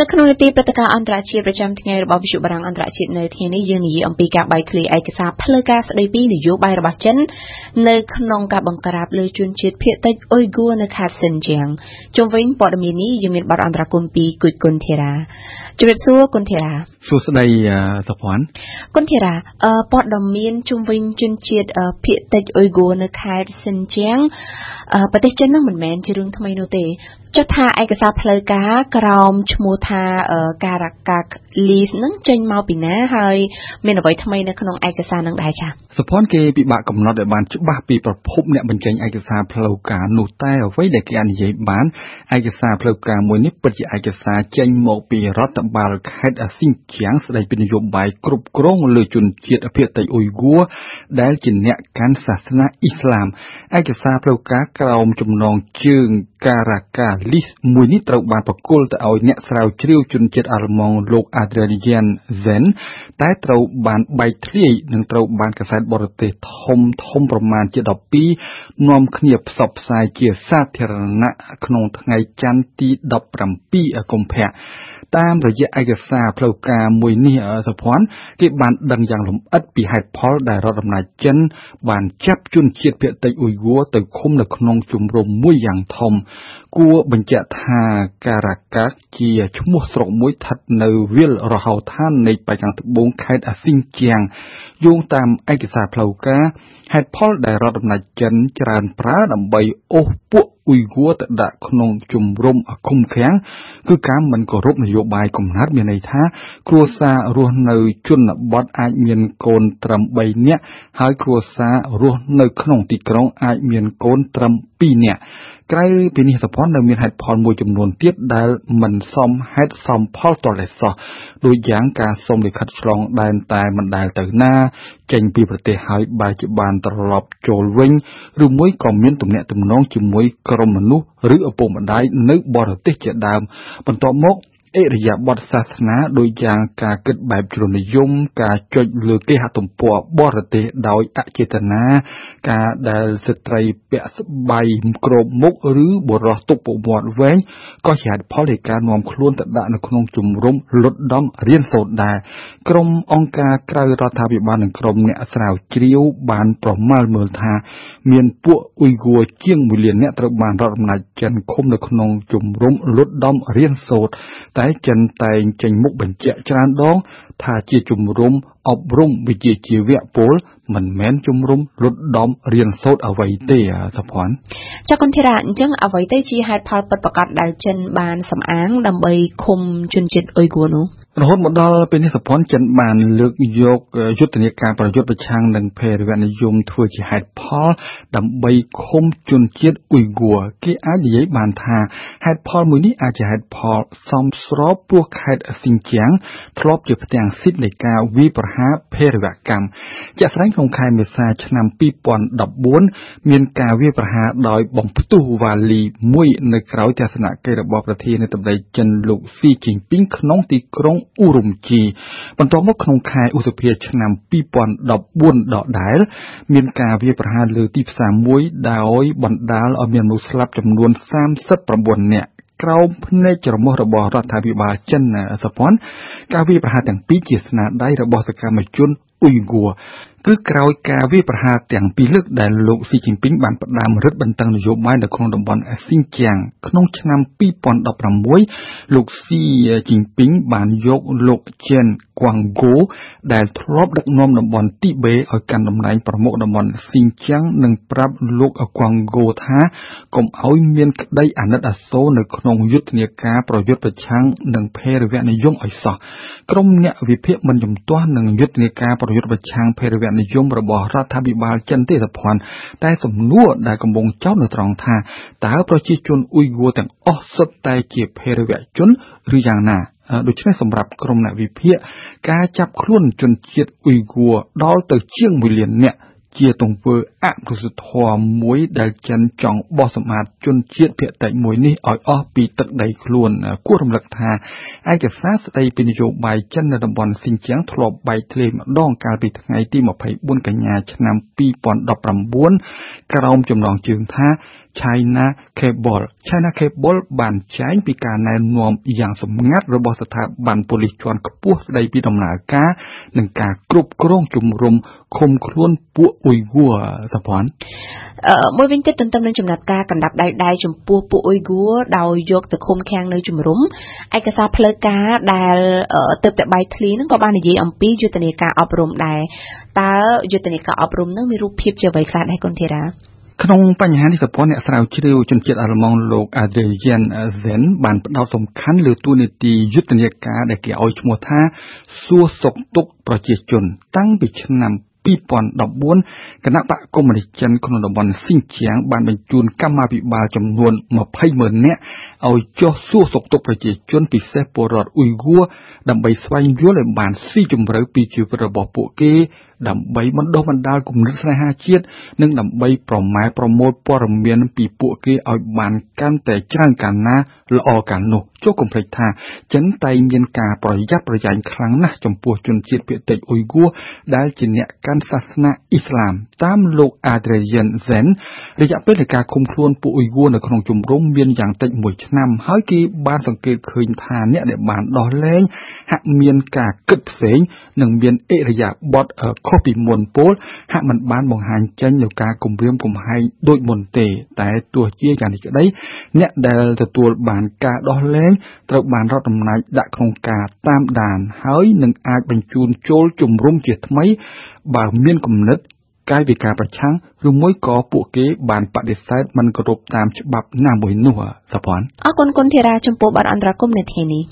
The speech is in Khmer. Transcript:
នៅក្នុងនីតិព្រឹត្តិការណ៍អន្តរជាតិប្រចាំថ្ងៃរបស់វិទ្យុបារាំងអន្តរជាតិនៅថ្ងៃនេះយើងនិយាយអំពីការបែកធ្លាយឯកសារផ្លូវការស្ដីពីនយោបាយរបស់ចិននៅក្នុងការបង្ក្រាបលើជនជាតិភាគតិចអ៊ុយហ្គូនៅខេត្តសិនជាងជុំវិញព័ត៌មាននេះយើងមានបទអន្តរកម្មពីគុយគុនធីរ៉ា ជម្រាបសួរគុនធីរ៉ាសួស្ដីសុភ័ណ្ឌគុនធីរ៉ាព័ត៌មានជុំវិញជនជាតិភាគតិចអ៊ុយហ្គូនៅខេត្តសិនជាងប្រទេសចិននឹងមិនមែនជារឿងថ្មីនោះទេចុះថាឯកសារផ្លូវការក្រោមឈ្មោះថាការ៉ាកាកលីសនឹងចេញមកពីណាហើយមានអ្វីថ្មីនៅក្នុងឯកសារនឹងដែរចា៎សុភ័ណ្ឌគេពិបាកកំណត់ឲ្យបានច្បាស់ពីប្រភពអ្នកបញ្ចេញឯកសារផ្លូវការនោះតែអ្វីដែលគេអាចនិយាយបានឯកសារផ្លូវការមួយនេះពិតជាឯកសារចេញមកពីរដ្ឋបាលខេត្តស៊ីនជាងស្ដីពីនយោបាយគ្រប់គ្រងលើជនជាតិភាគតិចអ៊ុយហ្គូដែលជាអ្នកកាន់សាសនាអ៊ីស្លាមឯកសារផ្លូវការក្រោមចំណងជើងការ៉ាកាលីសមួយនេះត្រូវបានប្រគល់ទៅឲ្យអ្នកស្រាវជ្រាវជនជាតិអាល្លឺម៉ង់លោក Adrian Zen តែត្រូវបានបែកធ្លាយនិងត្រូវបានកាសែតបរទេសធំធំប្រមាណជា12នាំគ្នាផ្សព្វផ្សាយជាសាធារណៈក្នុងថ្ងៃច័ន្ទទី17កុម្ភៈតាមរយៈឯកសារផ្លូវការមួយនេះសុភ័ណ្ឌគេបានដឹងយ៉ាងលម្អិតពីហេតុផលដែលរដ្ឋអំណាចចិនបានចាប់ជនជាតិភាគតិចអ៊ុយហ្គូទៅឃុំនៅក្នុងជំរំមួយយ៉ាងធំគួរបញ្ជាក់ថាការ៉ាកាសជាឈ្មោះស្រុកមួយស្ថិតនៅវាលរហោឋាននៃបេក្ខាំងត្បូងខេត្តអាស៊ីងជាងយោងតាមឯកសារផ្លូវការហេតុផលដែលរដ្ឋអំណាចចិនច្រើនប្រើដើម្បីអូសពួកអ៊ុយហ្គូទៅដាក់ក្នុងជំរំឃុំឃាំងគឺការមិនគោរពនយោបាយកំណត់មានន័យថាគ្រួសាររស់នៅជនបទអាចមានកូនត្រឹម3នាក់ហើយគ្រួសាររស់នៅក្នុងទីក្រុងអាចមានកូនត្រឹម2នាក់ ក្រៅពីនេះសភ័ណ្ឌនៅមានហេតុផលមួយចំនួនទៀតដែលមិនសមហេតុសមផលទាល់តែសោះដូចយ៉ាងការសុំលិខិតឆ្លងដែនតែមិនដែលទៅណា ចេញពីប្រទេសហើយបែរជាបានត្រឡប់ចូលវិញឬមួយក៏មានទំនាក់ទំនងជាមួយក្រុមមនុស្សឬឪពុកម្ដាយនៅបរទេសជាដើមបន្ទាប់មក អិរិយាបថសាសនាដូចយ៉ាងការគិតបែបជ្រុលនិយម ការចុចលើគេហទំព័របរទេសដោយអចេតនាការដែលស្ត្រីពាក់ស្បៃគ្របមុខឬបុរសទុកពមាត់វែងក៏ជាហេតុផលនៃការនាំខ្លួនទៅដាក់នៅក្នុងជំរំលុតដំរៀនសូត្រដែរក្រុមអង្គការក្រៅរដ្ឋាភិបាលនិងក្រុមអ្នកស្រាវជ្រាវបានប្រមាលមើលថាមានពួកអ៊ុយហ្គូជាង1លាននាក់ត្រូវបានរដ្ឋអំណាចចិនឃុំនៅក្នុងជំរំលុតដំរៀនសូត្រតែចិនតែងចេញមុខបញ្ជាក់ច្រើនដងថាជាជំរំអប់រំវិជ្ជាជីវៈពល មិនមែនជំរំលុតដំរៀនសូត្រអ្វីទេសុភ័ណ្ឌចាគុនធីរ៉ាអញ្ចឹងអ្វីទៅជាហេតុផលពិតប្រាកដដែលចិនបានសំអាងដើម្បីឃុំជនជាតិអ៊ុយហ្គូនោះរហូតមកដល់ពេលនេះសុភ័ណ្ឌចិនបានលើកយកយុទ្ធនាការប្រយុទ្ធប្រឆាំងនឹងភេរវនិយមធ្វើជាហេតុផល ដើម្បីឃុំជនជាតិអ៊ុយហ្គូគេអាចនិយាយបានថាហេតុផលមួយនេះអាចជាហេតុផលសមស្របព្រោះខេត្តស៊ីនជាងធ្លាប់ជាផ្ទាំងស៊ីតនៃការវាយប្រហារភេរវកម្មជាក់ស្ដែងក្នុងខែមេសាឆ្នាំ2014មានការវាយប្រហារដោយបំផ្ទុះវ៉ាលីមួយនៅក្រៅទស្សនកិច្ចរបស់ប្រធានាធិបតីចិនលោកស៊ីជីនពីងក្នុងទីក្រុងអ៊ូរំជីបន្ទាប់មកក្នុងខែឧសភាឆ្នាំ2014ដដែល មានការវាយប្រហារលើទីផ្សារមួយដោយបណ្ដាលឲ្យមានមនុស្សស្លាប់ចំនួន39នាក់ក្រោមភ្នែកច្រមុះរបស់រដ្ឋាភិបាលចិនសពន់ការវាយប្រហារទាំងពីរជាស្នាដៃរបស់សកម្មជនអ៊ុយហ្គូ គឺក្រោយការវាយប្រហារទាំងពីរលើកដែលលោកស៊ីជីនពីងបានផ្ដើមរឹតបន្តឹងនយោបាយនៅក្នុងតំបន់ស៊ីនជាងក្នុងឆ្នាំ2016លោកស៊ីជីនពីងបានយកលោកជិន គួងហ្គូដែលធ្លាប់ដឹកនាំតំបន់ទីបេឲ្យកាន់តំណែងប្រមុខតំបន់ស៊ីនជាងនិងប្រាប់លោកគួងហ្គូថាកុំឲ្យមានក្តីអាណិតអាសូរនៅក្នុងយុទ្ធនាការប្រយុទ្ធប្រឆាំងនឹងភេរវនិយមឲ្យសោះក្រុមអ្នកវិភាគមិនជំទាស់នឹងយុទ្ធនាការប្រយុទ្ធប្រឆាំងភេរវនិយមរបស់រដ្ឋាភិបាលចិនទេសភ័ណ្ឌតែសំណួរដែលកំពុងចោទនៅត្រង់ថាតើប្រជាជនអ៊ុយហ្គូទាំងអស់សុទ្ធតែជាភេរវជនឬយ៉ាងណា ដូច្នេះសម្រាប់ក្រុមអ្នកវិភាគការចាប់ខ្លួនជនជាតិអ៊ុយហ្គូដល់ទៅជាង1លាននាក់ ជាទង្វើអមនុស្សធម៌មួយដែលចិនចង់បោះសម្អាតជនជាតិភាគតិចមួយនេះឲ្យអស់ពីទឹកដីខ្លួនគួររំលឹកថាឯកសារស្ដីពីនយោបាយចិននៅតំបន់ស៊ីនជៀងធ្លាប់បែកធ្លាយម្ដងកាលពីថ្ងៃទី24កញ្ញាឆ្នាំ2019ក្រោមចំណងជើងថា China Cable China Cable បានចែងពីការណែនាំយ៉ាងសម្ងាត់របស់ស្ថាប័នប៉ូលីសជាន់ខ្ពស់ស្ដីពីដំណើរការនិងការគ្រប់គ្រងជំរំ ឃុំខ្លួនពួកអ៊ុយហ្គួរសភ័នអឺមួយវិញទៀតទន្ទឹមនឹងចំណាត់ការកណ្ដាប់ដៃដៃចំពោះពួកអ៊ុយហ្គួរដោយយកទៅឃុំឃាំងនៅជំរំឯកសារផ្លូវការដែលទៅតែបៃធ្លីហ្នឹងក៏បាននិយាយអំពីយុទ្ធនាការអប់រំដែរតើយុទ្ធនាការអប់រំហ្នឹងមានរូបភាពជាអ្វីខ្លះដែរគុនធីរ៉ាក្នុងបញ្ហានេះសពអ្នកស្រាវជ្រាវជនជាតិអាល្លឺម៉ង់លោក Adrian Zen បានផ្ដោតសំខាន់លើទួនាទីយុទ្ធនាការដែលគេឲ្យឈ្មោះថាសួរសុខទុក្ខប្រជាជន តាំងពីឆ្នាំ 2014គណៈបកកុម្មុយនីសចិនក្នុងតំបន់ស៊ីនជៀងបានបញ្ជូនកម្មាភិបាលចំនួន20ម៉ឺននាក់ឲ្យចុះសួរសុខទុក្ខប្រជាជនពិសេសពលរដ្ឋអ៊ុយហ្គួរដើម្បីស្វែងយល់ឲ្យបានស៊ីជម្រៅពីជីវិតរបស់ពួកគេដើម្បីបណ្ដុះបណ្ដាលគំនិតស្នេហាជាតិនិងដើម្បីប្រម៉ែប្រមូលព័ត៌មានពីពួកគេឲ្យបានកាន់តែច្រើនកាលណាល្អកាលនោះចុះកុំភ្លេចថាចិនតែងមានការប្រយ័ត្នប្រយែងខ្លាំងណាស់ចំពោះជនជាតិភាគតិចអ៊ុយហ្គួរដែលជាអ្នកកាន់សាសនាអ៊ីស្លាមតាមលោក Adrian Zen រយៈពេលនៃការឃុំខ្លួនពួកអ៊ុយហ្គួរនៅក្នុងជំរំមានយ៉ាងតិច1ឆ្នាំហើយគេបានសង្កេតឃើញថាអ្នកដែលបានដោះលែងហាក់មានការគិតផ្សេងនិងមានអិរិយាបថខុសពីមុនពោលហាក់មិនបានបង្ហាញចេញនូវការគំរាមកំហែងដូចមុនទេ តែទោះជាយ៉ាងនេះក្តីអ្នកដែលទទួលបានការដោះលែងត្រូវបានរដ្ឋអំណាចដាក់ក្នុងការតាមដាន ហើយនឹងអាចបញ្ជូនចូលជំរំជាថ្មី បើមានគំនិតកាយវិការប្រឆាំងឬមួយក៏ពួកគេបានបដិសេធមិនគោរពតាមច្បាប់ណាមួយនោះសុភ័ណ្ឌអរគុណគុណធីរ៉ាចំពោះបទអន្តរកម្មនៅថ្ងៃនេះ